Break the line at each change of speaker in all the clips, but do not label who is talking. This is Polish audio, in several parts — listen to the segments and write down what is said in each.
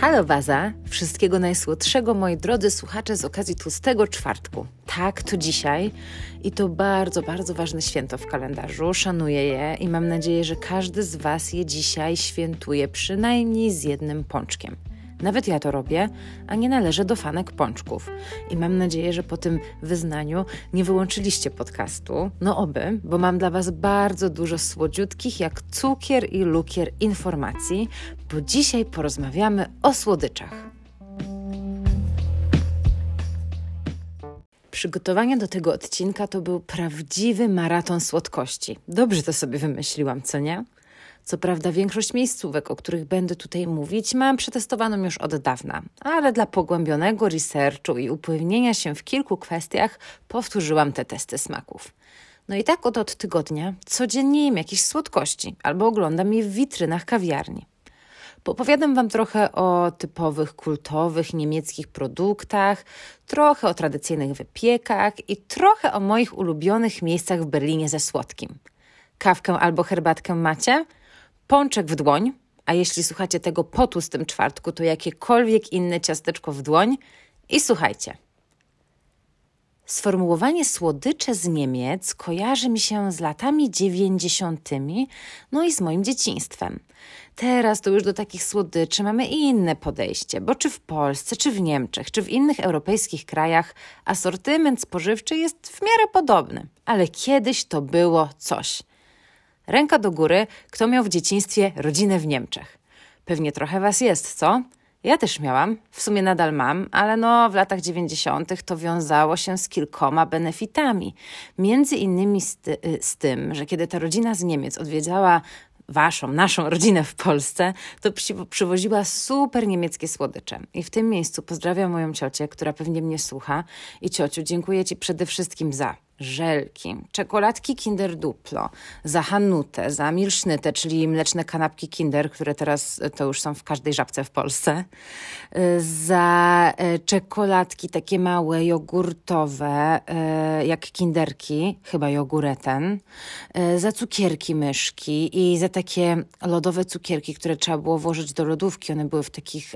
Halo Waza, wszystkiego najsłodszego moi drodzy słuchacze z okazji tłustego czwartku. Tak, to dzisiaj i to bardzo, bardzo ważne święto w kalendarzu. Szanuję je i mam nadzieję, że każdy z Was je dzisiaj świętuje przynajmniej z jednym pączkiem. Nawet ja to robię, a nie należę do fanek pączków. I mam nadzieję, że po tym wyznaniu nie wyłączyliście podcastu. No oby, bo mam dla Was bardzo dużo słodziutkich, jak cukier i lukier informacji, bo dzisiaj porozmawiamy o słodyczach. Przygotowania do tego odcinka to był prawdziwy maraton słodkości. Dobrze to sobie wymyśliłam, co nie? Co prawda, większość miejscówek, o których będę tutaj mówić, mam przetestowaną już od dawna, ale dla pogłębionego researchu i upewnienia się w kilku kwestiach powtórzyłam te testy smaków. No i tak od, od tygodnia codziennie jem jakieś słodkości albo oglądam je w witrynach kawiarni. Popowiadam Wam trochę o typowych, kultowych niemieckich produktach, trochę o tradycyjnych wypiekach i trochę o moich ulubionych miejscach w Berlinie ze słodkim. Kawkę albo herbatkę macie? Pączek w dłoń, a jeśli słuchacie tego po tłustym czwartku, to jakiekolwiek inne ciasteczko w dłoń i słuchajcie. Sformułowanie słodycze z Niemiec kojarzy mi się z latami dziewięćdziesiątymi, no i z moim dzieciństwem. Teraz to już do takich słodyczy mamy inne podejście, bo czy w Polsce, czy w Niemczech, czy w innych europejskich krajach asortyment spożywczy jest w miarę podobny, ale kiedyś to było coś. Ręka do góry, kto miał w dzieciństwie rodzinę w Niemczech. Pewnie trochę was jest, co? Ja też miałam, w sumie nadal mam, ale no w latach 90. to wiązało się z kilkoma benefitami. Między innymi z, ty, y, z, tym, że kiedy ta rodzina z Niemiec odwiedzała waszą, naszą rodzinę w Polsce, to przy, przywoziła super niemieckie słodycze. I w tym miejscu pozdrawiam moją ciocię, która pewnie mnie słucha. I ciociu, dziękuję ci przede wszystkim za żelki, czekoladki Kinder Duplo, za Hanutę, za Milsznytę, czyli mleczne kanapki Kinder, które teraz e, to już są w każdej żabce w Polsce, e, za e, czekoladki takie małe, jogurtowe, jak Kinderki, chyba jogureten, za cukierki myszki i za takie lodowe cukierki, które trzeba było włożyć do lodówki. One były w takich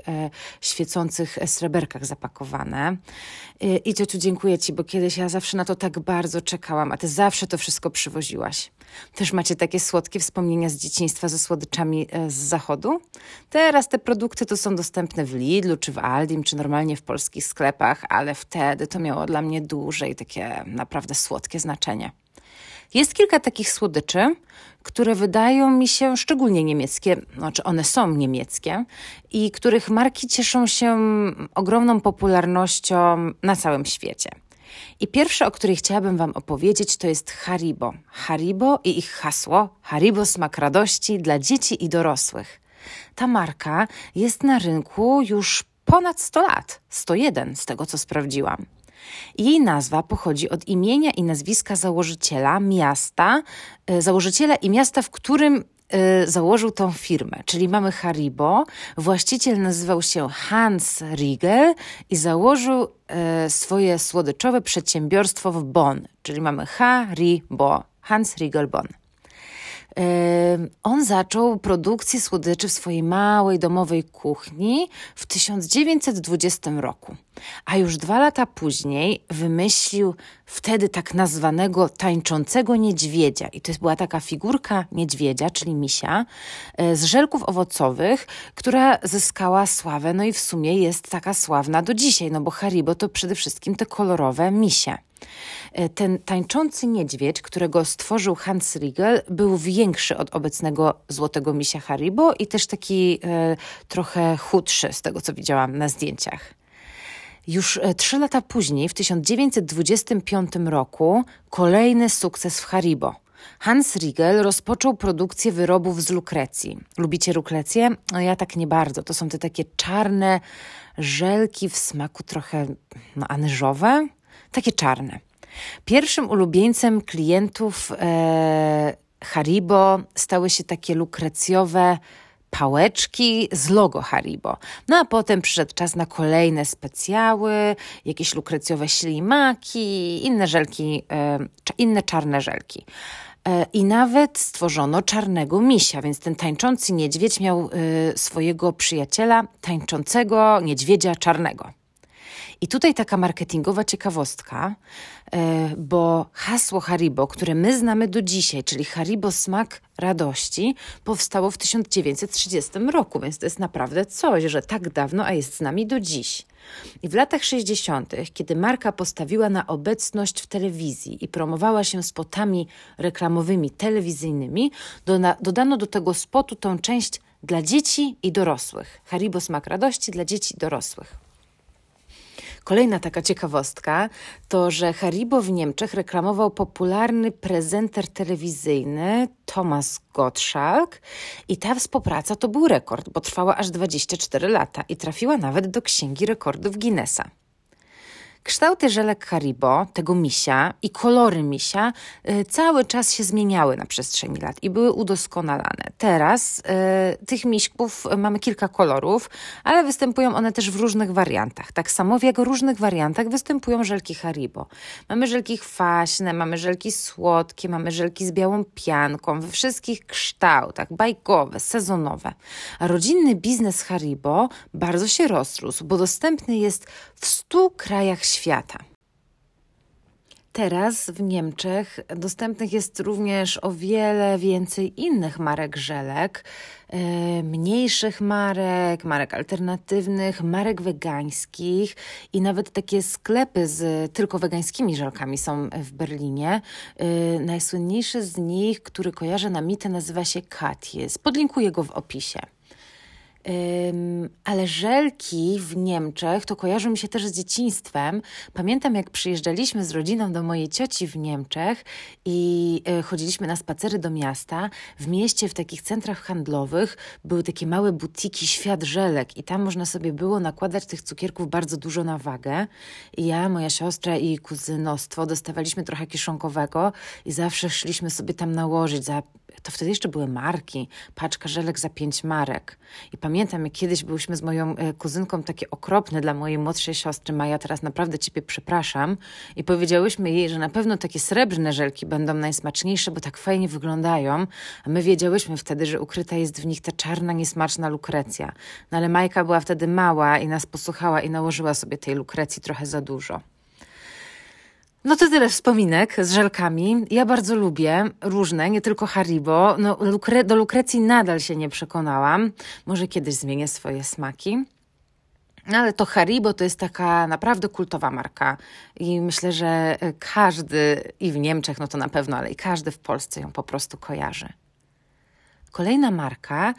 świecących sreberkach zapakowane. I ciociu, dziękuję Ci, bo kiedyś ja zawsze na to tak bardzo bardzo czekałam, a ty zawsze to wszystko przywoziłaś. Też macie takie słodkie wspomnienia z dzieciństwa ze słodyczami e, z zachodu? Teraz te produkty to są dostępne w Lidlu, czy w Aldim, czy normalnie w polskich sklepach, ale wtedy to miało dla mnie duże i takie naprawdę słodkie znaczenie. Jest kilka takich słodyczy, które wydają mi się szczególnie niemieckie, znaczy one są niemieckie i których marki cieszą się ogromną popularnością na całym świecie. I pierwsze, o której chciałabym Wam opowiedzieć, to jest Haribo. Haribo i ich hasło Haribo smak radości dla dzieci i dorosłych. Ta marka jest na rynku już ponad 100 lat, 101 z tego co sprawdziłam. Jej nazwa pochodzi od imienia i nazwiska założyciela miasta, e, założyciela i miasta, w którym założył tą firmę, czyli mamy Haribo. Właściciel nazywał się Hans Riegel i założył y, swoje słodyczowe przedsiębiorstwo w Bonn, czyli mamy Haribo, Hans Riegel Bonn on zaczął produkcję słodyczy w swojej małej domowej kuchni w 1920 roku. A już dwa lata później wymyślił wtedy tak nazwanego tańczącego niedźwiedzia. I to była taka figurka niedźwiedzia, czyli misia, e, z żelków owocowych, która zyskała sławę. No i w sumie jest taka sławna do dzisiaj, no bo Haribo to przede wszystkim te kolorowe misie. E, ten tańczący niedźwiedź, którego stworzył Hans Riegel, był większy od obecnego złotego misia Haribo i też taki e, trochę chudszy z tego, co widziałam na zdjęciach. Już e, trzy lata później, w 1925 roku, kolejny sukces w Haribo. Hans Riegel rozpoczął produkcję wyrobów z lukrecji. Lubicie lukrecję? No ja tak nie bardzo. To są te takie czarne żelki w smaku trochę no, anyżowe, takie czarne. Pierwszym ulubieńcem klientów e, Haribo stały się takie lukrecjowe pałeczki z logo Haribo. No a potem przyszedł czas na kolejne specjały, jakieś lukrecjowe ślimaki, inne żelki, e, inne czarne żelki. E, I nawet stworzono czarnego misia, więc ten tańczący niedźwiedź miał y, swojego przyjaciela, tańczącego niedźwiedzia czarnego. I tutaj taka marketingowa ciekawostka, e, bo hasło Haribo, które my znamy do dzisiaj, czyli Haribo smak radości, powstało w 1930 roku, więc to jest naprawdę coś, że tak dawno, a jest z nami do dziś. I w latach 60., kiedy marka postawiła na obecność w telewizji i promowała się spotami reklamowymi telewizyjnymi, dodano do tego spotu tą część dla dzieci i dorosłych. Haribo smak radości dla dzieci i dorosłych. Kolejna taka ciekawostka to, że Haribo w Niemczech reklamował popularny prezenter telewizyjny Thomas Gottschalk i ta współpraca to był rekord, bo trwała aż 24 lata i trafiła nawet do Księgi Rekordów Guinnessa. Kształty żelek Haribo, tego misia i kolory misia y, cały czas się zmieniały na przestrzeni lat i były udoskonalane. Teraz y, tych miśków mamy kilka kolorów, ale występują one też w różnych wariantach. Tak samo w jego różnych wariantach występują żelki Haribo. Mamy żelki kwaśne, mamy żelki słodkie, mamy żelki z białą pianką, we wszystkich kształtach, bajkowe, sezonowe. A rodzinny biznes Haribo bardzo się rozrósł, bo dostępny jest w 100 krajach świata. Teraz w Niemczech dostępnych jest również o wiele więcej innych marek żelek, e, mniejszych marek, marek alternatywnych, marek wegańskich i nawet takie sklepy z tylko wegańskimi żelkami są w Berlinie. E, najsłynniejszy z nich, który kojarzę na mitę, nazywa się Katjes. Podlinkuję go w opisie ale żelki w Niemczech to kojarzą mi się też z dzieciństwem. Pamiętam, jak przyjeżdżaliśmy z rodziną do mojej cioci w Niemczech i e, chodziliśmy na spacery do miasta. W mieście, w takich centrach handlowych były takie małe butiki Świat Żelek i tam można sobie było nakładać tych cukierków bardzo dużo na wagę. I ja, moja siostra i kuzynostwo dostawaliśmy trochę kiszonkowego i zawsze szliśmy sobie tam nałożyć za to wtedy jeszcze były marki, paczka żelek za pięć marek. I pamiętam, jak kiedyś byliśmy z moją e, kuzynką takie okropne dla mojej młodszej siostry, Maja, teraz naprawdę ciebie przepraszam. I powiedziałyśmy jej, że na pewno takie srebrne żelki będą najsmaczniejsze, bo tak fajnie wyglądają. A my wiedziałyśmy wtedy, że ukryta jest w nich ta czarna, niesmaczna lukrecja. No ale Majka była wtedy mała i nas posłuchała i nałożyła sobie tej lukrecji trochę za dużo. No to tyle wspominek z żelkami. Ja bardzo lubię różne, nie tylko Haribo. No, lukre do lukrecji nadal się nie przekonałam. Może kiedyś zmienię swoje smaki. No ale to Haribo to jest taka naprawdę kultowa marka i myślę, że każdy i w Niemczech, no to na pewno, ale i każdy w Polsce ją po prostu kojarzy. Kolejna marka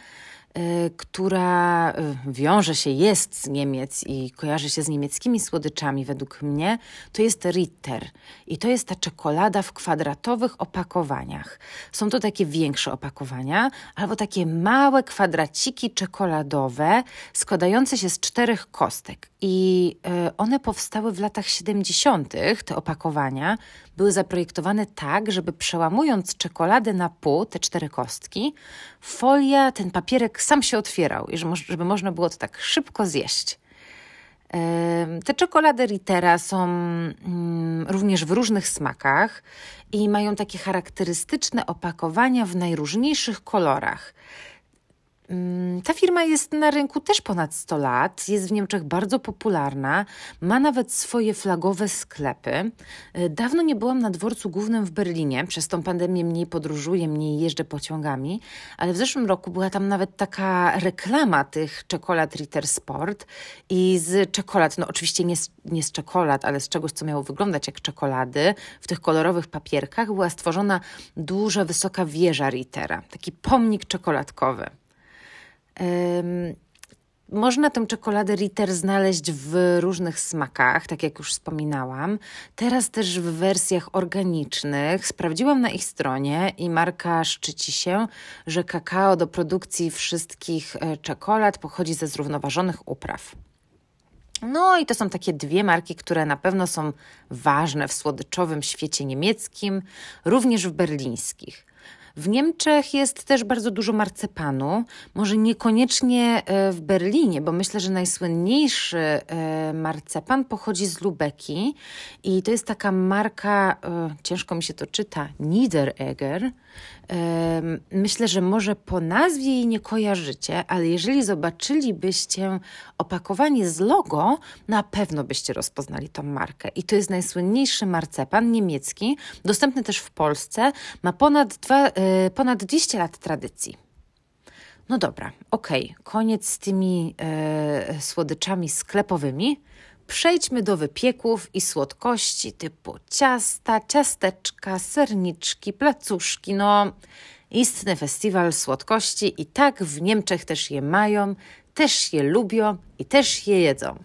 która y, wiąże się, jest z Niemiec i kojarzy się z niemieckimi słodyczami, według mnie, to jest Ritter. I to jest ta czekolada w kwadratowych opakowaniach. Są to takie większe opakowania, albo takie małe kwadraciki czekoladowe, składające się z czterech kostek. I y, one powstały w latach 70., te opakowania, były zaprojektowane tak, żeby przełamując czekoladę na pół, te cztery kostki, folia, ten papierek sam się otwierał i żeby można było to tak szybko zjeść. Te czekolady Rittera są mm, również w różnych smakach i mają takie charakterystyczne opakowania w najróżniejszych kolorach. Mm, ta firma jest na rynku też ponad 100 lat, jest w Niemczech bardzo popularna, ma nawet swoje flagowe sklepy. E, dawno nie byłam na dworcu głównym w Berlinie, przez tą pandemię mniej podróżuję, mniej jeżdżę pociągami, ale w zeszłym roku była tam nawet taka reklama tych czekolad Ritter Sport i z czekolad, no oczywiście nie z, nie z czekolad, ale z czegoś, co miało wyglądać jak czekolady, w tych kolorowych papierkach była stworzona duża, wysoka wieża Rittera, taki pomnik czekoladkowy. Można tę czekoladę Ritter znaleźć w różnych smakach, tak jak już wspominałam. Teraz też w wersjach organicznych. Sprawdziłam na ich stronie i marka szczyci się, że kakao do produkcji wszystkich e, czekolad pochodzi ze zrównoważonych upraw. No i to są takie dwie marki, które na pewno są ważne w słodyczowym świecie niemieckim, również w berlińskich. W Niemczech jest też bardzo dużo marcepanu. Może niekoniecznie e, w Berlinie, bo myślę, że najsłynniejszy e, marcepan pochodzi z Lubeki i to jest taka marka, e, ciężko mi się to czyta, Niederegger. Myślę, że może po nazwie jej nie kojarzycie, ale jeżeli zobaczylibyście opakowanie z logo, na pewno byście rozpoznali tą markę. I to jest najsłynniejszy marcepan niemiecki, dostępny też w Polsce, ma ponad, dwa, e, ponad 200 lat tradycji. No dobra, okej, okay. koniec z tymi e, słodyczami sklepowymi. Przejdźmy do wypieków i słodkości typu ciasta, ciasteczka, serniczki, placuszki. No, istny festiwal słodkości i tak w Niemczech też je mają, też je lubią i też je jedzą.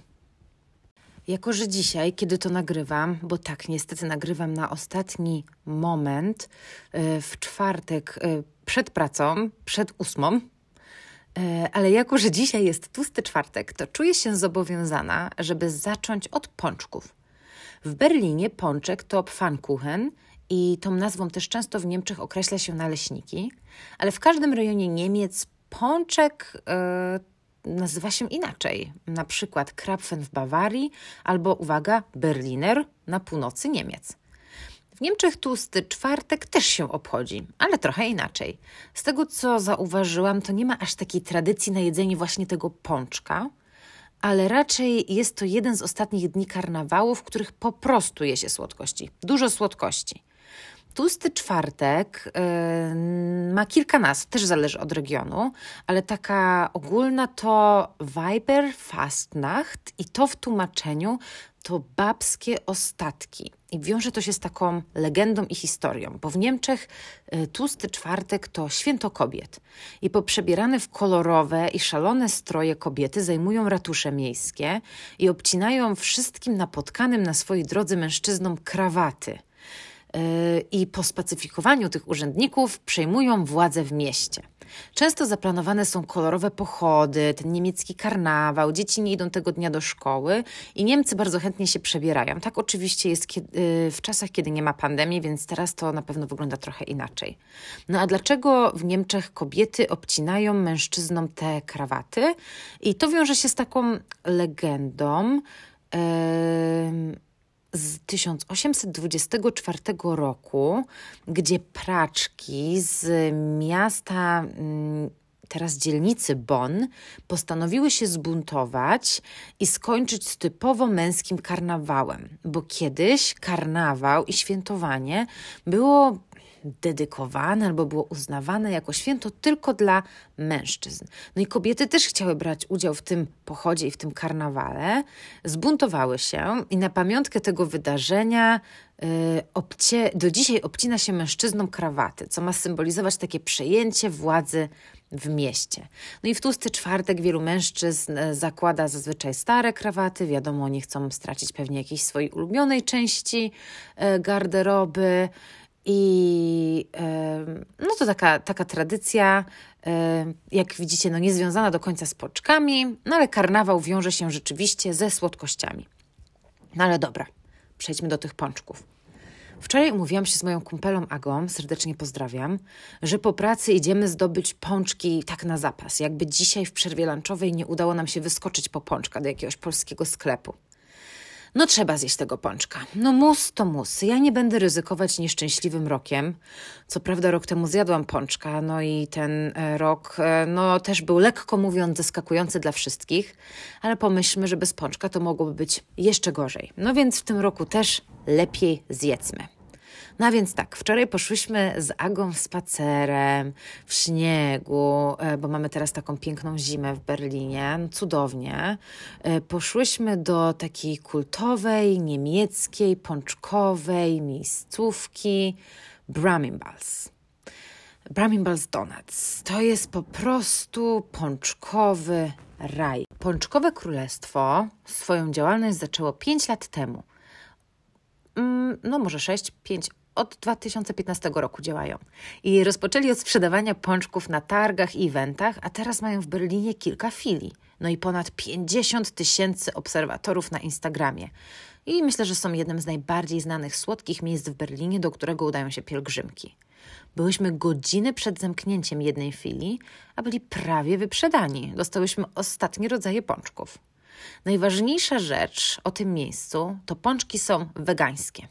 Jako, że dzisiaj, kiedy to nagrywam, bo tak, niestety nagrywam na ostatni moment, e, w czwartek e, przed pracą, przed ósmą, ale jako, że dzisiaj jest tłusty czwartek, to czuję się zobowiązana, żeby zacząć od pączków. W Berlinie pączek to Pfannkuchen i tą nazwą też często w Niemczech określa się naleśniki, ale w każdym rejonie Niemiec pączek nazywa się inaczej, na przykład Krapfen w Bawarii albo, uwaga, Berliner na północy Niemiec. W Niemczech tłusty czwartek też się obchodzi, ale trochę inaczej. Z tego co zauważyłam, to nie ma aż takiej tradycji na jedzenie właśnie tego pączka, ale raczej jest to jeden z ostatnich dni karnawału, w których po prostu je się słodkości. Dużo słodkości. Tłusty czwartek yy, ma kilka nazw, też zależy od regionu, ale taka ogólna to Weiberfastnacht i to w tłumaczeniu to babskie ostatki. I wiąże to się z taką legendą i historią, bo w Niemczech y, tłusty czwartek to święto kobiet. I poprzebierane w kolorowe i szalone stroje kobiety zajmują ratusze miejskie i obcinają wszystkim napotkanym na swojej drodze mężczyznom krawaty – i po spacyfikowaniu tych urzędników przejmują władzę w mieście. Często zaplanowane są kolorowe pochody, ten niemiecki karnawał, dzieci nie idą tego dnia do szkoły i Niemcy bardzo chętnie się przebierają. Tak oczywiście jest y, w czasach, kiedy nie ma pandemii, więc teraz to na pewno wygląda trochę inaczej. No a dlaczego w Niemczech kobiety obcinają mężczyznom te krawaty? I to wiąże się z taką legendą. Yy z 1824 roku, gdzie praczki z miasta, mm, teraz dzielnicy Bonn, postanowiły się zbuntować i skończyć z typowo męskim karnawałem, bo kiedyś karnawał i świętowanie było dedykowane albo było uznawane jako święto tylko dla mężczyzn. No i kobiety też chciały brać udział w tym pochodzie i w tym karnawale, zbuntowały się i na pamiątkę tego wydarzenia yy, obcie, do dzisiaj obcina się mężczyznom krawaty, co ma symbolizować takie przejęcie władzy w mieście. No i w tłusty czwartek wielu mężczyzn y, zakłada zazwyczaj stare krawaty. Wiadomo, nie chcą stracić pewnie jakiejś swojej ulubionej części y, garderoby. I no to taka, taka tradycja, jak widzicie, no niezwiązana do końca z poczkami, no ale karnawał wiąże się rzeczywiście ze słodkościami. No ale dobra, przejdźmy do tych pączków. Wczoraj umówiłam się z moją kumpelą Agą, serdecznie pozdrawiam, że po pracy idziemy zdobyć pączki tak na zapas, jakby dzisiaj w przerwie lunchowej nie udało nam się wyskoczyć po pączka do jakiegoś polskiego sklepu. No trzeba zjeść tego pączka. No mus to mus. Ja nie będę ryzykować nieszczęśliwym rokiem. Co prawda rok temu zjadłam pączka, no i ten e, rok e, no też był lekko mówiąc zaskakujący dla wszystkich, ale pomyślmy, że bez pączka to mogłoby być jeszcze gorzej. No więc w tym roku też lepiej zjedzmy. No więc tak, wczoraj poszłyśmy z Agą spacerem w śniegu, e, bo mamy teraz taką piękną zimę w Berlinie, no cudownie. E, poszłyśmy do takiej kultowej, niemieckiej, pączkowej miejscówki Bramingballs. Bramingballs Donuts. To jest po prostu pączkowy raj. Pączkowe Królestwo swoją działalność zaczęło 5 lat temu. Mm, no może 6, 5, od 2015 roku działają. I rozpoczęli od sprzedawania pączków na targach i eventach, a teraz mają w Berlinie kilka filii. No i ponad 50 tysięcy obserwatorów na Instagramie. I myślę, że są jednym z najbardziej znanych słodkich miejsc w Berlinie, do którego udają się pielgrzymki. Byłyśmy godziny przed zamknięciem jednej filii, a byli prawie wyprzedani. Dostałyśmy ostatnie rodzaje pączków. Najważniejsza rzecz o tym miejscu to pączki są wegańskie.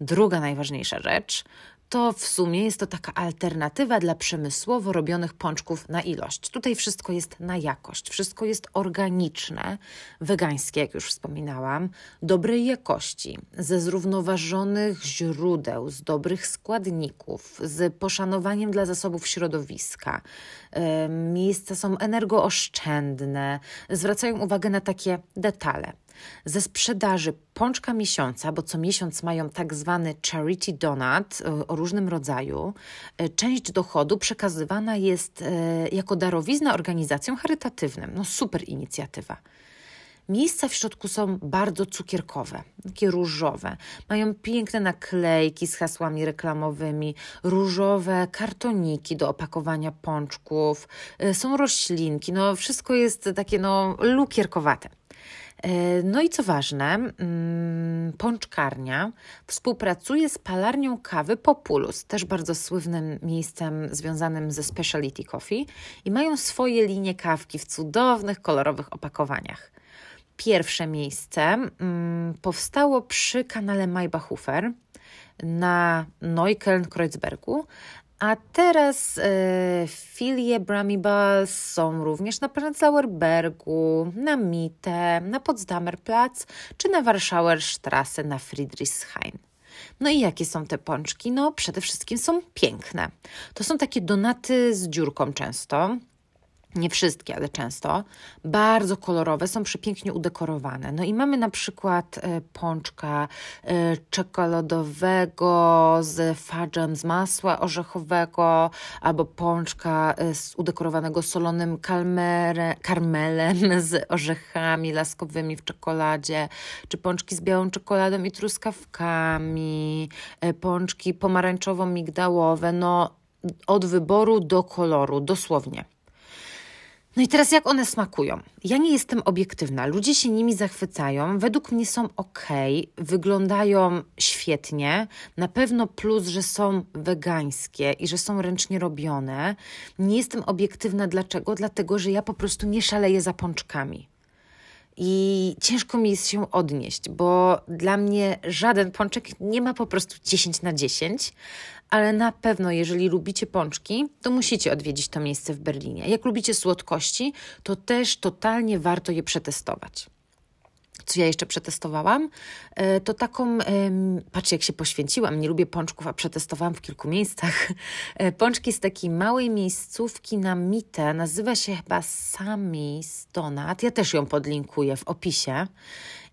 Druga najważniejsza rzecz to w sumie jest to taka alternatywa dla przemysłowo robionych pączków na ilość. Tutaj wszystko jest na jakość, wszystko jest organiczne, wegańskie, jak już wspominałam, dobrej jakości, ze zrównoważonych źródeł, z dobrych składników, z poszanowaniem dla zasobów środowiska. Miejsca są energooszczędne, zwracają uwagę na takie detale ze sprzedaży pączka miesiąca, bo co miesiąc mają tak zwany charity donut e, o różnym rodzaju, e, część dochodu przekazywana jest e, jako darowizna organizacjom charytatywnym. No super inicjatywa. Miejsca w środku są bardzo cukierkowe, takie różowe. Mają piękne naklejki z hasłami reklamowymi, różowe kartoniki do opakowania pączków, są roślinki, no wszystko jest takie no lukierkowate. E, no i co ważne, mm, pączkarnia współpracuje z palarnią kawy Populus, też bardzo słynnym miejscem związanym ze specialty coffee i mają swoje linie kawki w cudownych, kolorowych opakowaniach. Pierwsze miejsce mm, powstało przy kanale Maybachhofer na Neukölln-Kreuzbergu, a teraz e, filie Bramibals są również na Prenzlauer Bergu, na Mitte, na Potsdamerplatz czy na Warschauer Straße na Friedrichshain. No i jakie są te pączki? No przede wszystkim są piękne. To są takie donaty z dziurką często, nie wszystkie, ale często, bardzo kolorowe, są przepięknie udekorowane. No i mamy na przykład e, pączka e, czekoladowego z fadżem z masła orzechowego, albo pączka e, z udekorowanego solonym karmelem z orzechami laskowymi w czekoladzie, czy pączki z białą czekoladą i truskawkami, pączki pomarańczowo-migdałowe, no od wyboru do koloru, dosłownie. No i teraz jak one smakują? Ja nie jestem obiektywna. Ludzie się nimi zachwycają. Według mnie są ok, wyglądają świetnie. Na pewno plus, że są wegańskie i że są ręcznie robione. Nie jestem obiektywna dlaczego? Dlatego, że ja po prostu nie szaleję za pączkami. I ciężko mi jest się odnieść, bo dla mnie żaden pączek nie ma po prostu 10 na 10, ale na pewno, jeżeli lubicie pączki, to musicie odwiedzić to miejsce w Berlinie. Jak lubicie słodkości, to też totalnie warto je przetestować co ja jeszcze przetestowałam, e, to taką, patrzcie jak się poświęciłam, nie lubię pączków, a przetestowałam w kilku miejscach. E, pączki z takiej małej miejscówki na Mite, nazywa się chyba Sami Stonat, ja też ją podlinkuję w opisie.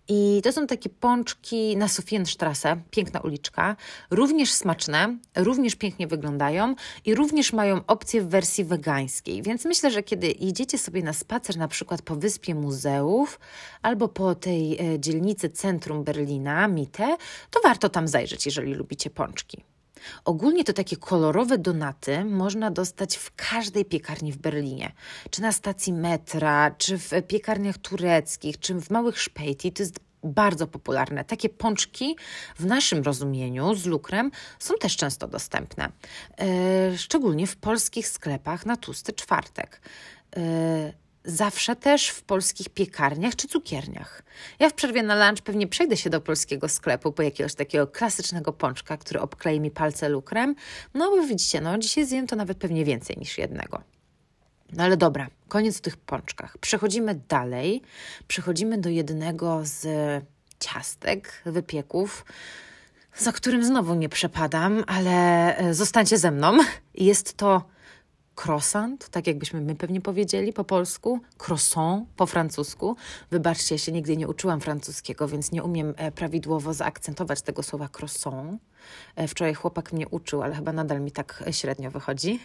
I to są takie pączki na Sofienstrasse, piękna uliczka, również smaczne, również pięknie wyglądają i również mają opcję w wersji wegańskiej. Więc myślę, że kiedy idziecie sobie na spacer na przykład po wyspie muzeów albo po tej e, dzielnicy centrum Berlina, Mitte, to warto tam zajrzeć, jeżeli lubicie pączki. Ogólnie to takie kolorowe donaty można dostać w każdej piekarni w Berlinie. Czy na stacji metra, czy w piekarniach tureckich, czy w małych szpejti. To jest bardzo popularne. Takie pączki w naszym rozumieniu z lukrem są też często dostępne, yy, szczególnie w polskich sklepach na tłusty czwartek. Yy, zawsze też w polskich piekarniach czy cukierniach. Ja w przerwie na lunch pewnie przejdę się do polskiego sklepu po jakiegoś takiego klasycznego pączka, który obklei mi palce lukrem. No bo widzicie, no dzisiaj zjem to nawet pewnie więcej niż jednego. No ale dobra, koniec o tych pączkach. Przechodzimy dalej. Przechodzimy do jednego z ciastek, wypieków, za którym znowu nie przepadam, ale e, zostańcie ze mną. Jest to croissant, tak jakbyśmy my pewnie powiedzieli po polsku, croissant po francusku. Wybaczcie, ja się nigdy nie uczyłam francuskiego, więc nie umiem e, prawidłowo zaakcentować tego słowa croissant. E, wczoraj chłopak mnie uczył, ale chyba nadal mi tak średnio wychodzi.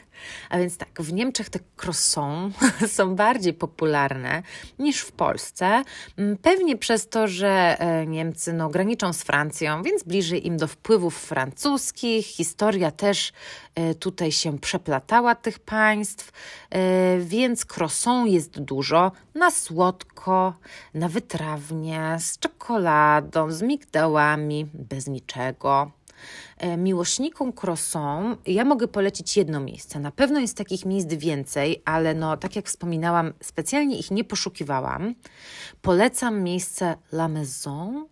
A więc tak, w Niemczech te croissants są bardziej popularne niż w Polsce. Mm, pewnie przez to, że e, Niemcy no, graniczą z Francją, więc bliżej im do wpływów francuskich. Historia też e, tutaj się przeplatała tych państw, więc croissant jest dużo na słodko, na wytrawnie, z czekoladą, z migdałami, bez niczego. E, miłośnikom croissant ja mogę polecić jedno miejsce. Na pewno jest takich miejsc więcej, ale no, tak jak wspominałam, specjalnie ich nie poszukiwałam. Polecam miejsce La Maison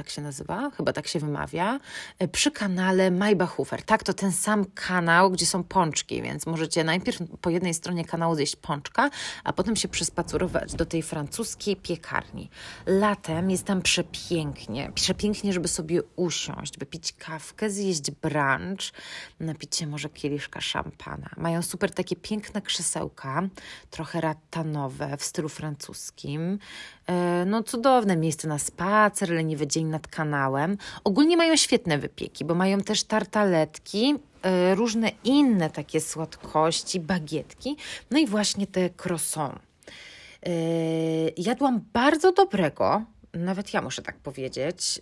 tak się nazywa, chyba tak się wymawia, e, przy kanale Maybachofer. Tak, to ten sam kanał, gdzie są pączki, więc możecie najpierw po jednej stronie kanału zjeść pączka, a potem się przespacerować do tej francuskiej piekarni. Latem jest tam przepięknie, przepięknie, żeby sobie usiąść, wypić kawkę, zjeść brunch, napić się może kieliszka szampana. Mają super takie piękne krzesełka, trochę ratanowe w stylu francuskim. E, no cudowne miejsce na spacer, leniwy dzień nad kanałem. Ogólnie mają świetne wypieki, bo mają też tartaletki, e, różne inne takie słodkości, bagietki, no i właśnie te croissant. E, jadłam bardzo dobrego, nawet ja muszę tak powiedzieć,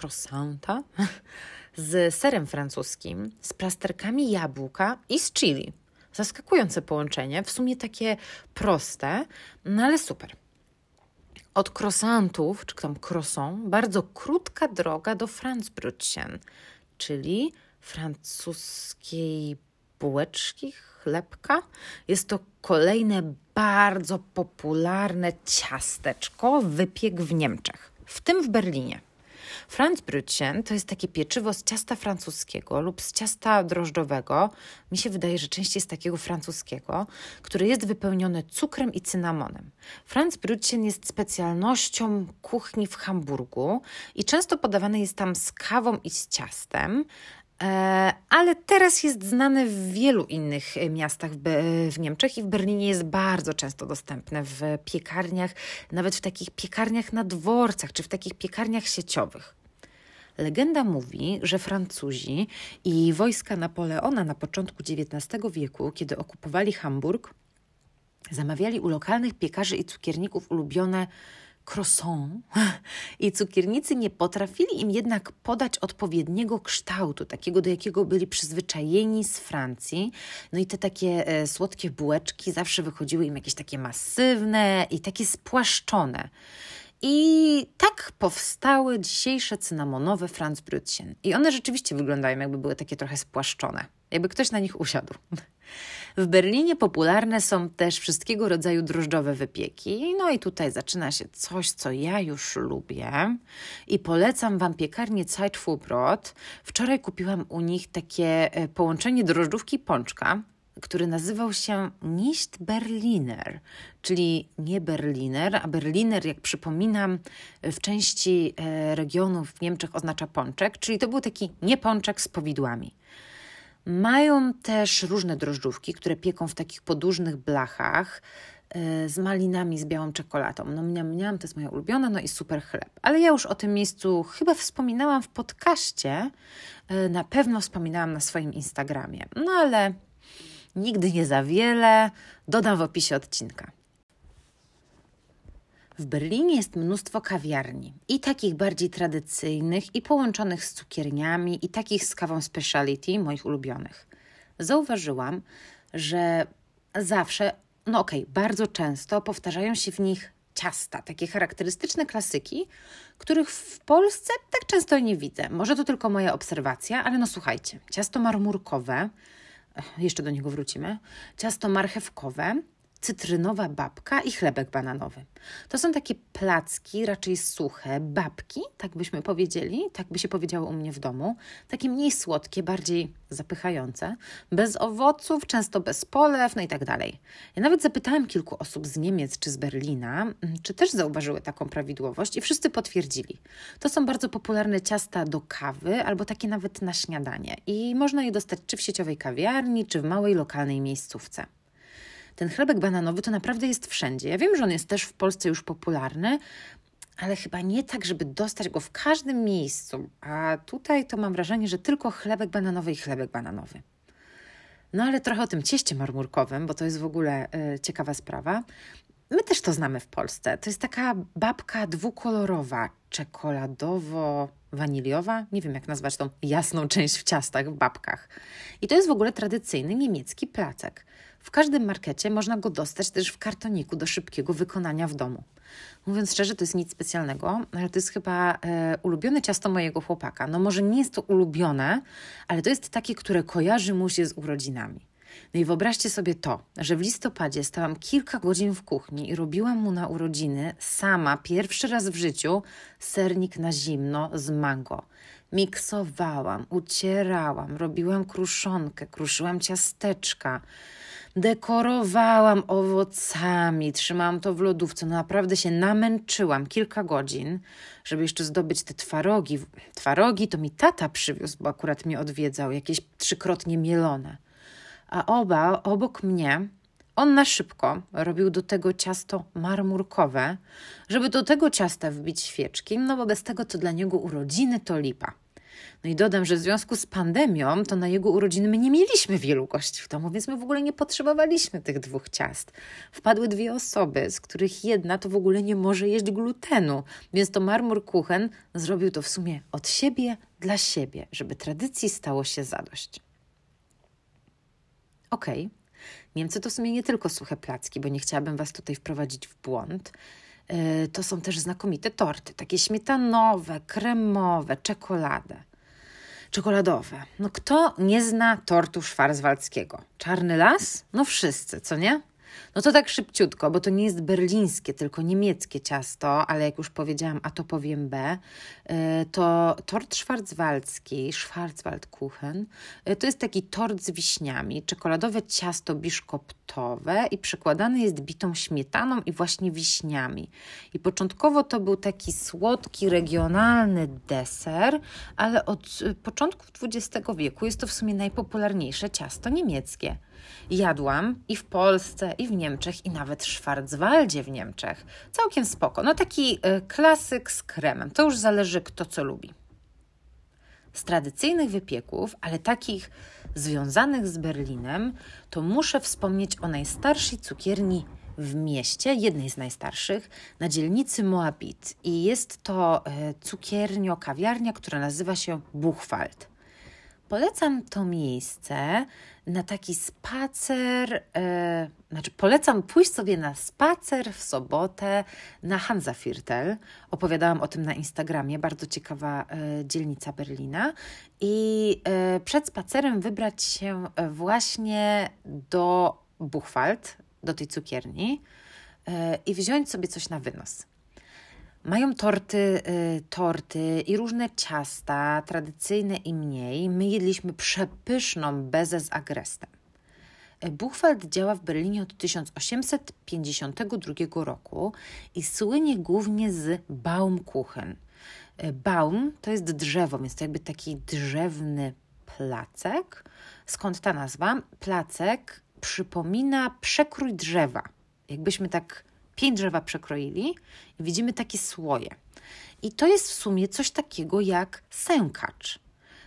croissanta z serem francuskim, z plasterkami jabłka i z chili. Zaskakujące połączenie, w sumie takie proste, no ale super. Od croissantów, czy tam croissant, bardzo krótka droga do Franzbrötchen, czyli francuskiej bułeczki, chlebka. Jest to kolejne bardzo popularne ciasteczko, wypiek w Niemczech, w tym w Berlinie. Franzbrötchen to jest takie pieczywo z ciasta francuskiego lub z ciasta drożdżowego. Mi się wydaje, że częściej z takiego francuskiego, które jest wypełnione cukrem i cynamonem. Franzbrötchen jest specjalnością kuchni w Hamburgu i często podawane jest tam z kawą i z ciastem, ale teraz jest znany w wielu innych e, miastach w, Niemczech i w Berlinie jest bardzo często dostępne w piekarniach, nawet w takich piekarniach na dworcach czy w takich piekarniach sieciowych. Legenda mówi, że Francuzi i wojska Napoleona na początku XIX wieku, kiedy okupowali Hamburg, zamawiali u lokalnych piekarzy i cukierników ulubione croissant i cukiernicy nie potrafili im jednak podać odpowiedniego kształtu, takiego do jakiego byli przyzwyczajeni z Francji. No i te takie e, słodkie bułeczki zawsze wychodziły im jakieś takie masywne i takie spłaszczone. I tak powstały dzisiejsze cynamonowe Franzbrötchen. I one rzeczywiście wyglądają jakby były takie trochę spłaszczone, jakby ktoś na nich usiadł. W Berlinie popularne są też wszystkiego rodzaju drożdżowe wypieki. No i tutaj zaczyna się coś, co ja już lubię i polecam Wam piekarnię Zeitfuhrbrot. Wczoraj kupiłam u nich takie e, połączenie drożdżówki pączka, który nazywał się Nicht Berliner, czyli nie Berliner, a Berliner, jak przypominam, w części e, regionów w Niemczech oznacza pączek, czyli to był taki nie pączek z powidłami. Mają też różne drożdżówki, które pieką w takich podłużnych blachach e, z malinami, z białą czekoladą. No mniam, mniam, to jest moja ulubiona, no i super chleb. Ale ja już o tym miejscu chyba wspominałam w podcaście, e, na pewno wspominałam na swoim Instagramie. No ale nigdy nie za wiele, dodam w opisie odcinka. W Berlinie jest mnóstwo kawiarni i takich bardziej tradycyjnych i połączonych z cukierniami i takich z kawą speciality, moich ulubionych. Zauważyłam, że zawsze, no okej, okay, bardzo często powtarzają się w nich ciasta, takie charakterystyczne klasyki, których w Polsce tak często nie widzę. Może to tylko moja obserwacja, ale no słuchajcie, ciasto marmurkowe, jeszcze do niego wrócimy, ciasto marchewkowe, cytrynowa babka i chlebek bananowy. To są takie placki, raczej suche, babki, tak byśmy powiedzieli, tak by się powiedziało u mnie w domu, takie mniej słodkie, bardziej zapychające, bez owoców, często bez polew, no i tak dalej. Ja nawet zapytałem kilku osób z Niemiec czy z Berlina, mm, czy też zauważyły taką prawidłowość i wszyscy potwierdzili. To są bardzo popularne ciasta do kawy albo takie nawet na śniadanie i można je dostać czy w sieciowej kawiarni, czy w małej lokalnej miejscówce ten chlebek bananowy to naprawdę jest wszędzie. Ja wiem, że on jest też w Polsce już popularny, ale chyba nie tak, żeby dostać go w każdym miejscu. A tutaj to mam wrażenie, że tylko chlebek bananowy i chlebek bananowy. No ale trochę o tym cieście marmurkowym, bo to jest w ogóle y, ciekawa sprawa. My też to znamy w Polsce. To jest taka babka dwukolorowa, czekoladowo waniliowa, nie wiem jak nazwać tą jasną część w ciastach, w babkach. I to jest w ogóle tradycyjny niemiecki placek. W każdym markecie można go dostać też w kartoniku do szybkiego wykonania w domu. Mówiąc szczerze, to jest nic specjalnego, ale to jest chyba e, ulubione ciasto mojego chłopaka. No może nie jest to ulubione, ale to jest takie, które kojarzy mu się z urodzinami. No i wyobraźcie sobie to, że w listopadzie stałam kilka godzin w kuchni i robiłam mu na urodziny sama, pierwszy raz w życiu, sernik na zimno z mango. Miksowałam, ucierałam, robiłam kruszonkę, kruszyłam ciasteczka dekorowałam owocami, trzymałam to w lodówce. No naprawdę się namęczyłam kilka godzin, żeby jeszcze zdobyć te twarogi. Twarogi to mi tata przywiózł, bo akurat mnie odwiedzał, jakieś trzykrotnie mielone. A oba obok mnie on na szybko robił do tego ciasto marmurkowe, żeby do tego ciasta wbić świeczki, no bo bez tego to dla niego urodziny to lipa. No i dodam, że w związku z pandemią, to na jego urodziny my nie mieliśmy wielu gości w domu, więc my w ogóle nie potrzebowaliśmy tych dwóch ciast. Wpadły dwie osoby, z których jedna to w ogóle nie może jeść glutenu, więc to Marmur Kuchen zrobił to w sumie od siebie dla siebie, żeby tradycji stało się zadość. Okej. Okay. Niemcy to w sumie nie tylko suche placki, bo nie chciałabym Was tutaj wprowadzić w błąd. E, to są też znakomite torty, takie śmietanowe, kremowe, czekoladę. Czekoladowe. No kto nie zna tortu szwarzwaldzkiego? Czarny las? No wszyscy, co nie? No to tak szybciutko, bo to nie jest berlińskie, tylko niemieckie ciasto, ale jak już powiedziałam, a to powiem B, e, to tort szwarzwaldzki, Schwarzwaldkuchen, e, to jest taki tort z wiśniami, czekoladowe ciasto biszkoptowe i przekładane jest bitą śmietaną i właśnie wiśniami. I początkowo to był taki słodki, regionalny deser, ale od e, początków XX wieku jest to w sumie najpopularniejsze ciasto niemieckie. Jadłam i w Polsce, i w Niemczech, i nawet w Schwarzwaldzie w Niemczech. Całkiem spoko. No taki y, klasyk z kremem. To już zależy kto co lubi. Z tradycyjnych wypieków, ale takich związanych z Berlinem, to muszę wspomnieć o najstarszej cukierni w mieście, jednej z najstarszych, na dzielnicy Moabit. I jest to y, cukiernia, kawiarnia, która nazywa się Buchwald. Polecam to miejsce na taki spacer, e, znaczy polecam pójść sobie na spacer w sobotę na Hansaviertel. Opowiadałam o tym na Instagramie, bardzo ciekawa e, dzielnica Berlina. I e, przed spacerem wybrać się właśnie do Buchwald, do tej cukierni e, i wziąć sobie coś na wynos. Mają torty, y, torty i różne ciasta, tradycyjne i mniej. My jedliśmy przepyszną bezę z agrestem. Y, Buchwald działa w Berlinie od 1852 roku i słynie głównie z Baumkuchen. Y, Baum to jest drzewo, więc to jakby taki drzewny placek. Skąd ta nazwa? Placek przypomina przekrój drzewa. Jakbyśmy tak pięć drzewa przekroili i widzimy takie słoje. I to jest w sumie coś takiego jak sękacz.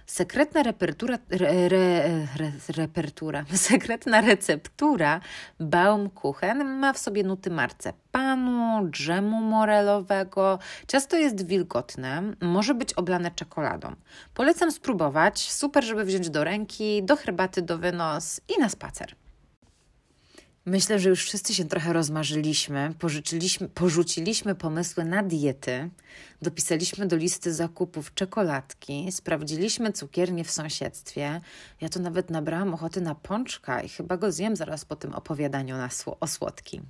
Sekretna repertura, re, re, re, repertura, sekretna receptura Baumkuchen ma w sobie nuty marcepanu, dżemu morelowego. Ciasto jest wilgotne, może być oblane czekoladą. Polecam spróbować, super, żeby wziąć do ręki, do herbaty, do wynos i na spacer. Myślę, że już wszyscy się trochę rozmarzyliśmy, pożyczyliśmy, porzuciliśmy pomysły na diety, dopisaliśmy do listy zakupów czekoladki, sprawdziliśmy cukiernię w sąsiedztwie. Ja to nawet nabrałam ochoty na pączka i chyba go zjem zaraz po tym opowiadaniu na sł- o słodkim.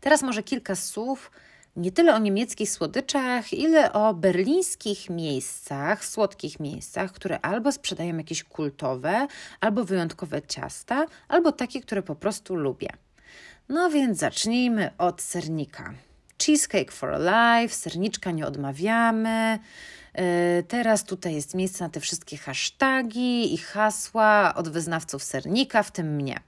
Teraz może kilka słów nie tyle o niemieckich słodyczach, ile o berlińskich miejscach, słodkich miejscach, które albo sprzedają jakieś kultowe, albo wyjątkowe ciasta, albo takie, które po prostu lubię. No więc zacznijmy od sernika. Cheesecake for life, serniczka nie odmawiamy. E, teraz tutaj jest miejsce na te wszystkie hasztagi i hasła od wyznawców sernika, w tym mnie.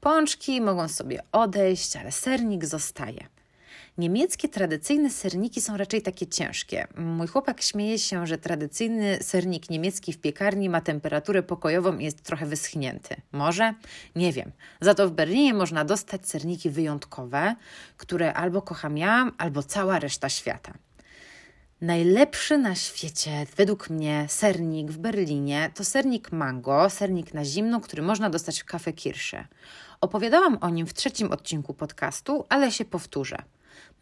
Pączki mogą sobie odejść, ale sernik zostaje. Niemieckie tradycyjne serniki są raczej takie ciężkie. Mój chłopak śmieje się, że tradycyjny sernik niemiecki w piekarni ma temperaturę pokojową i jest trochę wyschnięty. Może? Nie wiem. Za to w Berlinie można dostać serniki wyjątkowe, które albo kocham ja, albo cała reszta świata. Najlepszy na świecie, według mnie, sernik w Berlinie to sernik mango, sernik na zimno, który można dostać w kafe Kirsze. Opowiadałam o nim w trzecim odcinku podcastu, ale się powtórzę.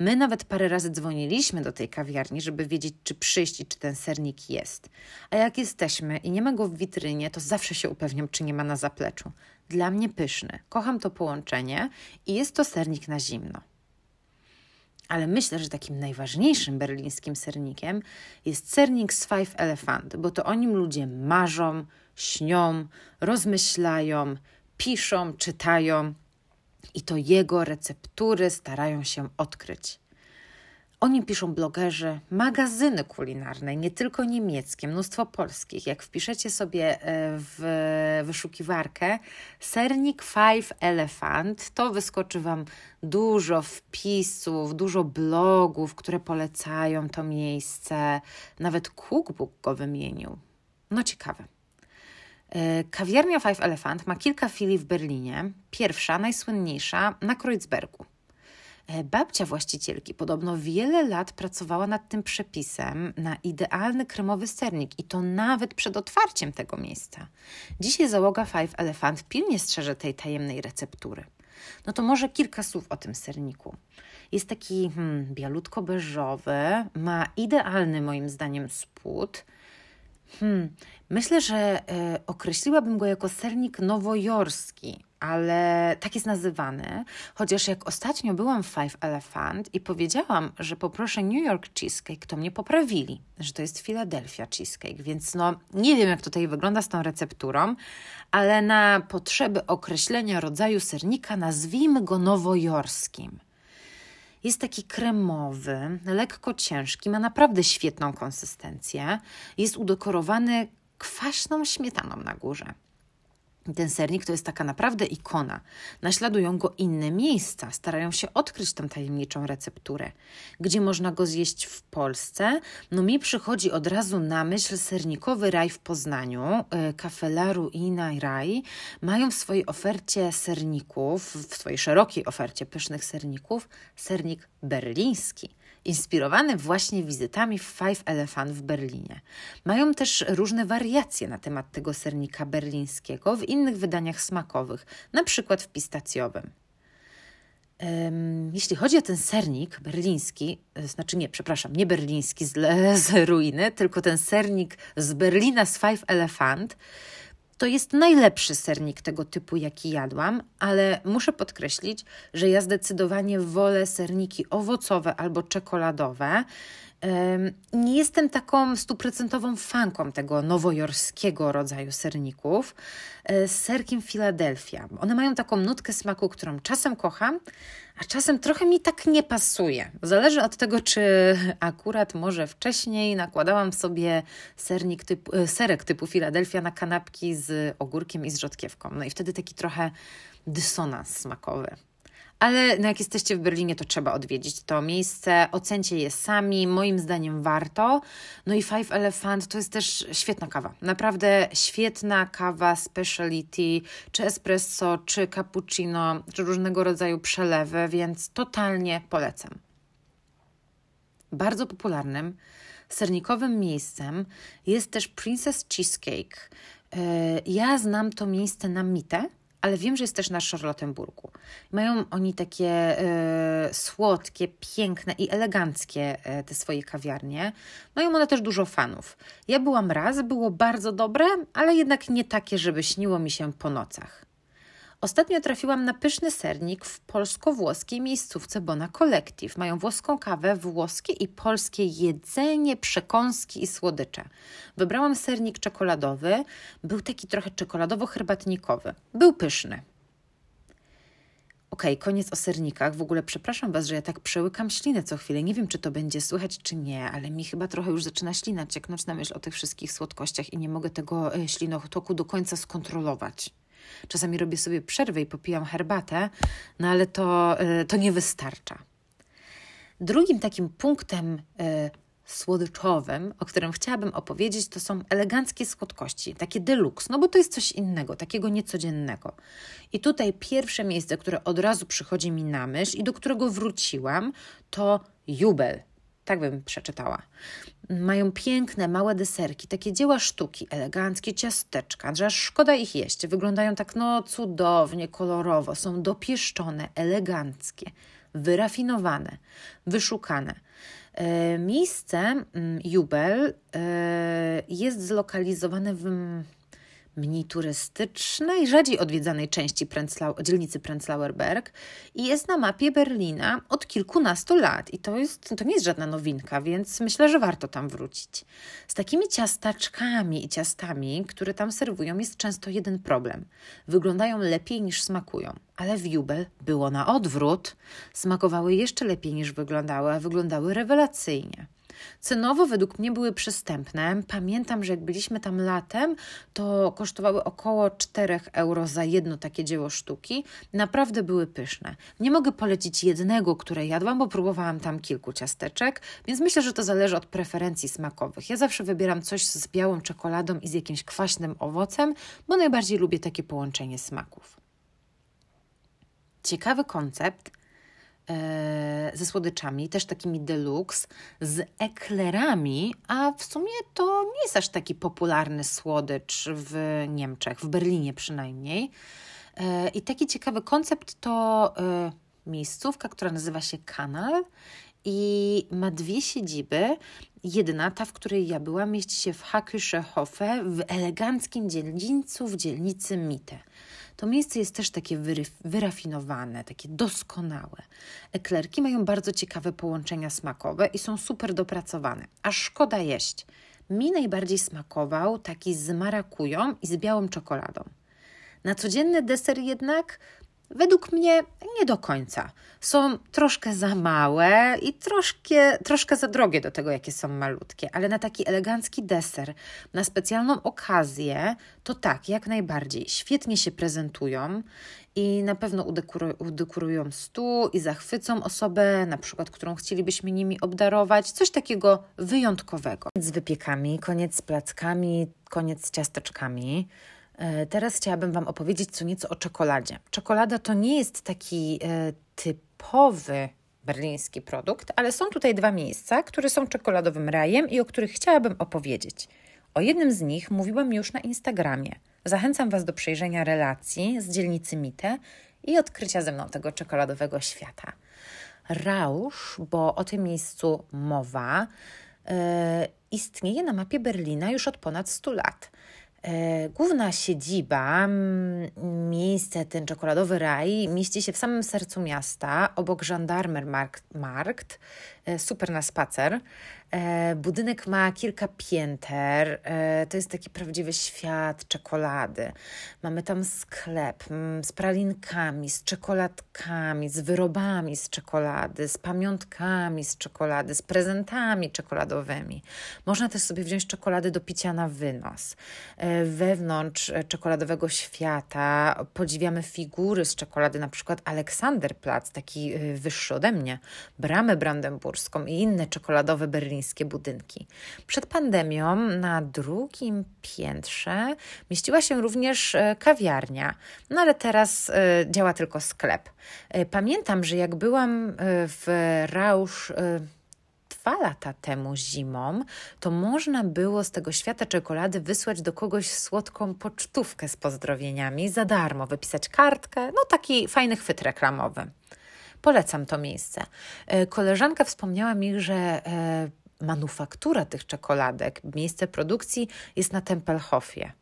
My nawet parę razy dzwoniliśmy do tej kawiarni, żeby wiedzieć, czy przyjść i czy ten sernik jest. A jak jesteśmy i nie ma go w witrynie, to zawsze się upewniam, czy nie ma na zapleczu. Dla mnie pyszny. Kocham to połączenie i jest to sernik na zimno. Ale myślę, że takim najważniejszym berlińskim sernikiem jest sernik z Five Elephant, bo to o nim ludzie marzą, śnią, rozmyślają, piszą, czytają i to jego receptury starają się odkryć. O nim piszą blogerzy, magazyny kulinarne, nie tylko niemieckie, mnóstwo polskich. Jak wpiszecie sobie e, w wyszukiwarkę sernik Five Elephant, to wyskoczy Wam dużo wpisów, dużo blogów, które polecają to miejsce. Nawet cookbook go wymienił. No ciekawe. E, kawiarnia Five Elephant ma kilka filii w Berlinie. Pierwsza, najsłynniejsza, na Kreuzbergu. E, babcia właścicielki podobno wiele lat pracowała nad tym przepisem na idealny kremowy sernik i to nawet przed otwarciem tego miejsca. Dzisiaj załoga Five Elephant pilnie strzeże tej tajemnej receptury. No to może kilka słów o tym serniku. Jest taki hmm, bialutko-beżowy, ma idealny moim zdaniem spód. Hmm, myślę, że e, określiłabym go jako sernik nowojorski, ale tak jest nazywany, chociaż jak ostatnio byłam w Five Elephant i powiedziałam, że poproszę New York Cheesecake, to mnie poprawili, że to jest Philadelphia Cheesecake, więc no nie wiem jak tutaj wygląda z tą recepturą, ale na potrzeby określenia rodzaju sernika nazwijmy go nowojorskim. Jest taki kremowy, lekko ciężki, ma naprawdę świetną konsystencję. Jest udekorowany kwaśną śmietaną na górze. Ten sernik to jest taka naprawdę ikona. Naśladują go inne miejsca, starają się odkryć tę tajemniczą recepturę. Gdzie można go zjeść w Polsce? No mi przychodzi od razu na myśl sernikowy raj w Poznaniu. Kafelaru i Raj mają w swojej ofercie serników, w swojej szerokiej ofercie pysznych serników, sernik berliński inspirowany właśnie wizytami w Five Elephant w Berlinie. Mają też różne wariacje na temat tego sernika berlińskiego w innych wydaniach smakowych, na przykład w pistacjowym. Jeśli chodzi o ten sernik berliński, e, znaczy nie, przepraszam, nie berliński z, z ruiny, tylko ten sernik z Berlina z Five Elephant, to jest najlepszy sernik tego typu, jaki jadłam, ale muszę podkreślić, że ja zdecydowanie wolę serniki owocowe albo czekoladowe. Nie jestem taką stuprocentową fanką tego nowojorskiego rodzaju serników e, z serkiem Philadelphia. One mają taką nutkę smaku, którą czasem kocham, a czasem trochę mi tak nie pasuje. Zależy od tego, czy akurat może wcześniej nakładałam sobie sernik typu, e, serek typu Philadelphia na kanapki z ogórkiem i z rzodkiewką. No i wtedy taki trochę dysonans smakowy. Ale no jak jesteście w Berlinie, to trzeba odwiedzić to miejsce. Ocencie je sami, moim zdaniem warto. No i Five Elephant to jest też świetna kawa. Naprawdę świetna kawa speciality, czy espresso, czy cappuccino, czy różnego rodzaju przelewy, więc totalnie polecam. Bardzo popularnym sernikowym miejscem jest też Princess Cheesecake. E, ja znam to miejsce na mitę ale wiem, że jest też na Charlottenburgu. Mają oni takie y, słodkie, piękne i eleganckie y, te swoje kawiarnie. Mają one też dużo fanów. Ja byłam raz, było bardzo dobre, ale jednak nie takie, żeby śniło mi się po nocach. Ostatnio trafiłam na pyszny sernik w polsko-włoskiej miejscówce Bona Collective. Mają włoską kawę, włoskie i polskie jedzenie, przekąski i słodycze. Wybrałam sernik czekoladowy. Był taki trochę czekoladowo-herbatnikowy. Był pyszny. Okej, okay, koniec o sernikach. W ogóle przepraszam Was, że ja tak przełykam ślinę co chwilę. Nie wiem, czy to będzie słychać, czy nie, ale mi chyba trochę już zaczyna ślina cieknąć na myśl o tych wszystkich słodkościach i nie mogę tego e, ślinotoku do końca skontrolować. Czasami robię sobie przerwę i popijam herbatę, no ale to, e, to nie wystarcza. Drugim takim punktem e, słodyczowym, o którym chciałabym opowiedzieć, to są eleganckie słodkości, takie deluxe, no bo to jest coś innego, takiego niecodziennego. I tutaj pierwsze miejsce, które od razu przychodzi mi na myśl i do którego wróciłam, to Jubel. Tak bym przeczytała. Mają piękne, małe deserki, takie dzieła sztuki, eleganckie ciasteczka, że aż szkoda ich jeść. Wyglądają tak no cudownie, kolorowo, są dopieszczone, eleganckie, wyrafinowane, wyszukane. E, miejsce mm, Jubel e, jest zlokalizowane w mniej turystycznej, rzadziej odwiedzanej części Prenzlau, dzielnicy Prenzlauer Berg i jest na mapie Berlina od kilkunastu lat. I to, jest, to nie jest żadna nowinka, więc myślę, że warto tam wrócić. Z takimi ciastaczkami i ciastami, które tam serwują, jest często jeden problem. Wyglądają lepiej niż smakują. Ale w Jubel było na odwrót. Smakowały jeszcze lepiej niż wyglądały, a wyglądały rewelacyjnie. Cenowo według mnie były przystępne. Pamiętam, że jak byliśmy tam latem, to kosztowały około 4 euro za jedno takie dzieło sztuki. Naprawdę były pyszne. Nie mogę polecić jednego, które jadłam, bo próbowałam tam kilku ciasteczek, więc myślę, że to zależy od preferencji smakowych. Ja zawsze wybieram coś z białą czekoladą i z jakimś kwaśnym owocem, bo najbardziej lubię takie połączenie smaków. Ciekawy koncept ze słodyczami, też takimi deluxe, z eklerami, a w sumie to nie jest aż taki popularny słodycz w Niemczech, w Berlinie przynajmniej. E, I taki ciekawy koncept to e, miejscówka, która nazywa się Kanal i ma dwie siedziby. Jedna, ta, w której ja byłam, mieści się w Hakische Hofe, w eleganckim dzielnicu w dzielnicy Mitte. To miejsce jest też takie wyrafinowane, takie doskonałe. Eklerki mają bardzo ciekawe połączenia smakowe i są super dopracowane. Aż szkoda jeść. Mi najbardziej smakował taki z marakują i z białą czekoladą. Na codzienny deser jednak Według mnie nie do końca. Są troszkę za małe i troszkę, troszkę za drogie do tego, jakie są malutkie, ale na taki elegancki deser, na specjalną okazję, to tak, jak najbardziej. Świetnie się prezentują i na pewno udekorują, stół i zachwycą osobę, na przykład, którą chcielibyśmy nimi obdarować. Coś takiego wyjątkowego. Koniec z wypiekami, koniec z plackami, koniec z ciasteczkami. E, teraz chciałabym Wam opowiedzieć co nieco o czekoladzie. Czekolada to nie jest taki e, typowy berliński produkt, ale są tutaj dwa miejsca, które są czekoladowym rajem i o których chciałabym opowiedzieć. O jednym z nich mówiłam już na Instagramie. Zachęcam Was do przejrzenia relacji z dzielnicy Mite i odkrycia ze mną tego czekoladowego świata. Rausz, bo o tym miejscu mowa, yy, istnieje na mapie Berlina już od ponad 100 lat. E, główna siedziba, miejsce, ten czekoladowy raj, mieści się w samym sercu miasta, obok Gendarmermarkt, e, super na spacer. E, budynek ma kilka pięter. E, to jest taki prawdziwy świat czekolady. Mamy tam sklep mm, z pralinkami, z czekoladkami, z wyrobami z czekolady, z pamiątkami z czekolady, z prezentami czekoladowymi. Można też sobie wziąć czekolady do picia na wynos. E, wewnątrz czekoladowego świata podziwiamy figury z czekolady, na przykład Aleksanderplatz, taki wyższy ode mnie, Bramę Brandenburską i inne czekoladowe berlińskie berlińskie budynki. Przed pandemią na drugim piętrze mieściła się również e, kawiarnia, no ale teraz e, działa tylko sklep. E, pamiętam, że jak byłam w Rausz dwa lata temu zimą, to można było z tego świata czekolady wysłać do kogoś słodką pocztówkę z pozdrowieniami za darmo, wypisać kartkę, no taki fajny chwyt reklamowy. Polecam to miejsce. Koleżanka wspomniała mi, że manufaktura tych czekoladek, miejsce produkcji jest na Tempelhofie.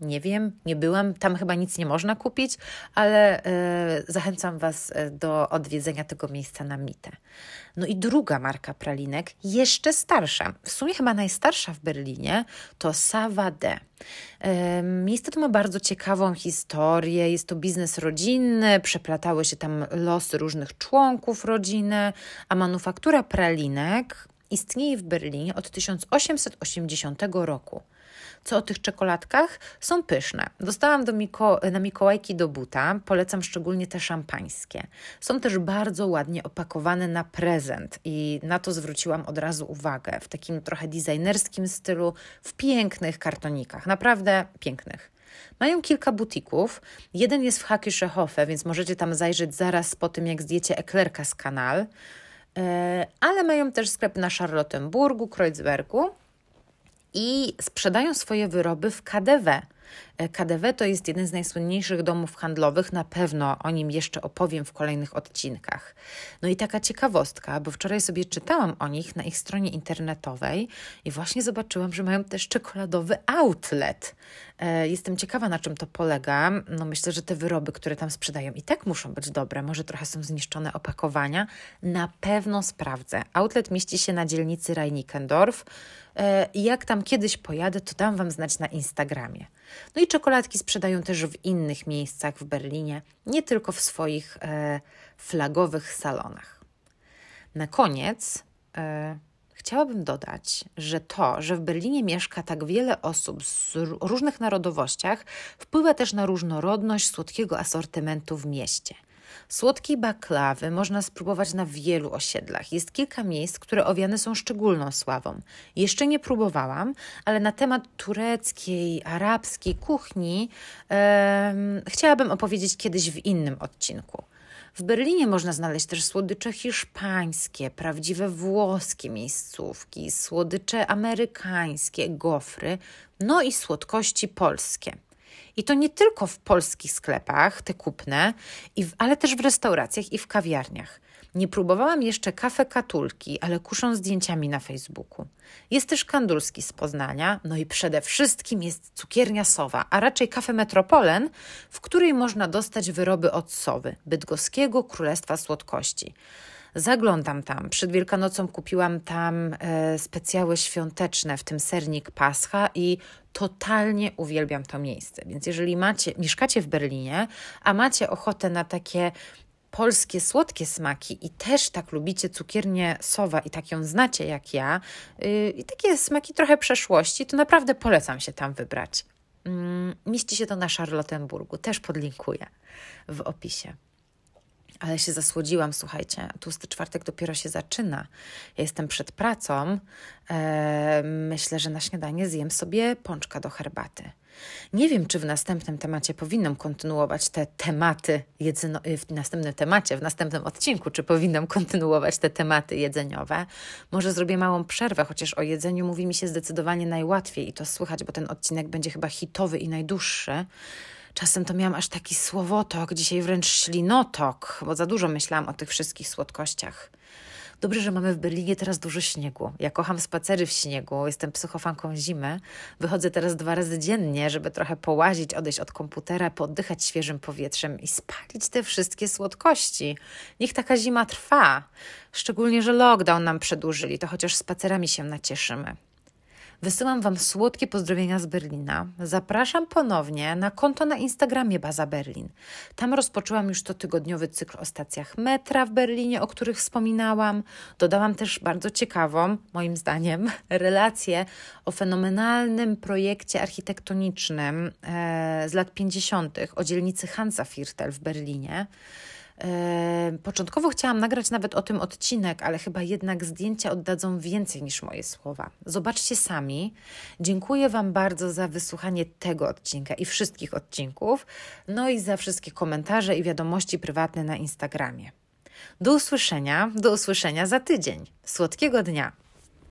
Nie wiem, nie byłam, tam chyba nic nie można kupić, ale e, zachęcam Was e, do odwiedzenia tego miejsca na mitę. No i druga marka pralinek, jeszcze starsza, w sumie chyba najstarsza w Berlinie, to Savade. E, miejsce to ma bardzo ciekawą historię, jest to biznes rodzinny, przeplatały się tam losy różnych członków rodziny, a manufaktura pralinek istnieje w Berlinie od 1880 roku. Co o tych czekoladkach? Są pyszne. Dostałam do Miko na Mikołajki do buta, polecam szczególnie te szampańskie. Są też bardzo ładnie opakowane na prezent i na to zwróciłam od razu uwagę. W takim trochę designerskim stylu, w pięknych kartonikach, naprawdę pięknych. Mają kilka butików. Jeden jest w Hakische Hofe, więc możecie tam zajrzeć zaraz po tym, jak zdjęcie eklerka z kanal. e, ale mają też sklep na Charlottenburgu, Kreuzbergu i sprzedają swoje wyroby w KDW. E, KDW to jest jeden z najsłynniejszych domów handlowych, na pewno o nim jeszcze opowiem w kolejnych odcinkach. No i taka ciekawostka, bo wczoraj sobie czytałam o nich na ich stronie internetowej i właśnie zobaczyłam, że mają też czekoladowy outlet. E, jestem ciekawa, na czym to polega. No myślę, że te wyroby, które tam sprzedają i tak muszą być dobre. Może trochę są zniszczone opakowania. Na pewno sprawdzę. Outlet mieści się na dzielnicy Reinickendorf. E, jak tam kiedyś pojadę, to dam Wam znać na Instagramie. No i czekoladki sprzedają też w innych miejscach w Berlinie, nie tylko w swoich e, flagowych salonach. Na koniec e, chciałabym dodać, że to, że w Berlinie mieszka tak wiele osób z różnych narodowościach, wpływa też na różnorodność słodkiego asortymentu w mieście. Słodkiej baklawy można spróbować na wielu osiedlach. Jest kilka miejsc, które owiane są szczególną sławą. Jeszcze nie próbowałam, ale na temat tureckiej, arabskiej kuchni chciałabym opowiedzieć kiedyś w innym odcinku. W Berlinie można znaleźć też słodycze hiszpańskie, prawdziwe włoskie miejscówki, słodycze amerykańskie, gofry, no i słodkości polskie. I to nie tylko w polskich sklepach, te kupne, ale też w restauracjach i w kawiarniach. Nie próbowałam jeszcze kafe katulki, ale kuszą zdjęciami na Facebooku. Jest też kandulski z Poznania, no i przede wszystkim jest cukiernia Sowa, a raczej kafe Metropolen, w której można dostać wyroby od Sowy, bydgoskiego Królestwa Słodkości. Zaglądam tam. Przed Wielkanocą kupiłam tam e, specjały świąteczne, w tym sernik Pascha i totalnie uwielbiam to miejsce. Więc jeżeli macie, mieszkacie w Berlinie, a macie ochotę na takie polskie słodkie smaki i też tak lubicie cukiernię Sowa i tak ją znacie jak ja, yy, i takie smaki trochę przeszłości, to naprawdę polecam się tam wybrać. Yy, mieści się to na Charlottenburgu, też podlinkuję w opisie ale się zasłodziłam, słuchajcie, tłusty czwartek dopiero się zaczyna. Jestem przed pracą. Myślę, że na śniadanie zjem sobie pączka do herbaty. Nie wiem, czy w następnym temacie powinnam kontynuować te tematy jedzeno- w następnym temacie, w następnym odcinku, czy powinnam kontynuować te tematy jedzeniowe. Może zrobię małą przerwę, chociaż o jedzeniu mówi mi się zdecydowanie najłatwiej i to słychać, bo ten odcinek będzie chyba hitowy i najdłuższy. Czasem to miałam aż taki słowotok, dzisiaj wręcz ślinotok, bo za dużo myślałam o tych wszystkich słodkościach. Dobrze, że mamy w Berlinie teraz dużo śniegu. Ja kocham spacery w śniegu, jestem psychofanką zimy. Wychodzę teraz dwa razy dziennie, żeby trochę połazić, odejść od komputera, poddychać świeżym powietrzem i spalić te wszystkie słodkości. Niech taka zima trwa. Szczególnie, że lockdown nam przedłużyli, to chociaż spacerami się nacieszymy. Wysyłam Wam słodkie pozdrowienia z Berlina. Zapraszam ponownie na konto na Instagramie Baza Berlin. Tam rozpoczęłam już to tygodniowy cykl o stacjach metra w Berlinie, o których wspominałam. Dodałam też bardzo ciekawą, moim zdaniem, relację o fenomenalnym projekcie architektonicznym e, z lat 50. o dzielnicy Hansa Viertel w Berlinie. Początkowo chciałam nagrać nawet o tym odcinek, ale chyba jednak zdjęcia oddadzą więcej niż moje słowa. Zobaczcie sami. Dziękuję Wam bardzo za wysłuchanie tego odcinka i wszystkich odcinków, no i za wszystkie komentarze i wiadomości prywatne na Instagramie. Do usłyszenia, do usłyszenia za tydzień. Słodkiego dnia!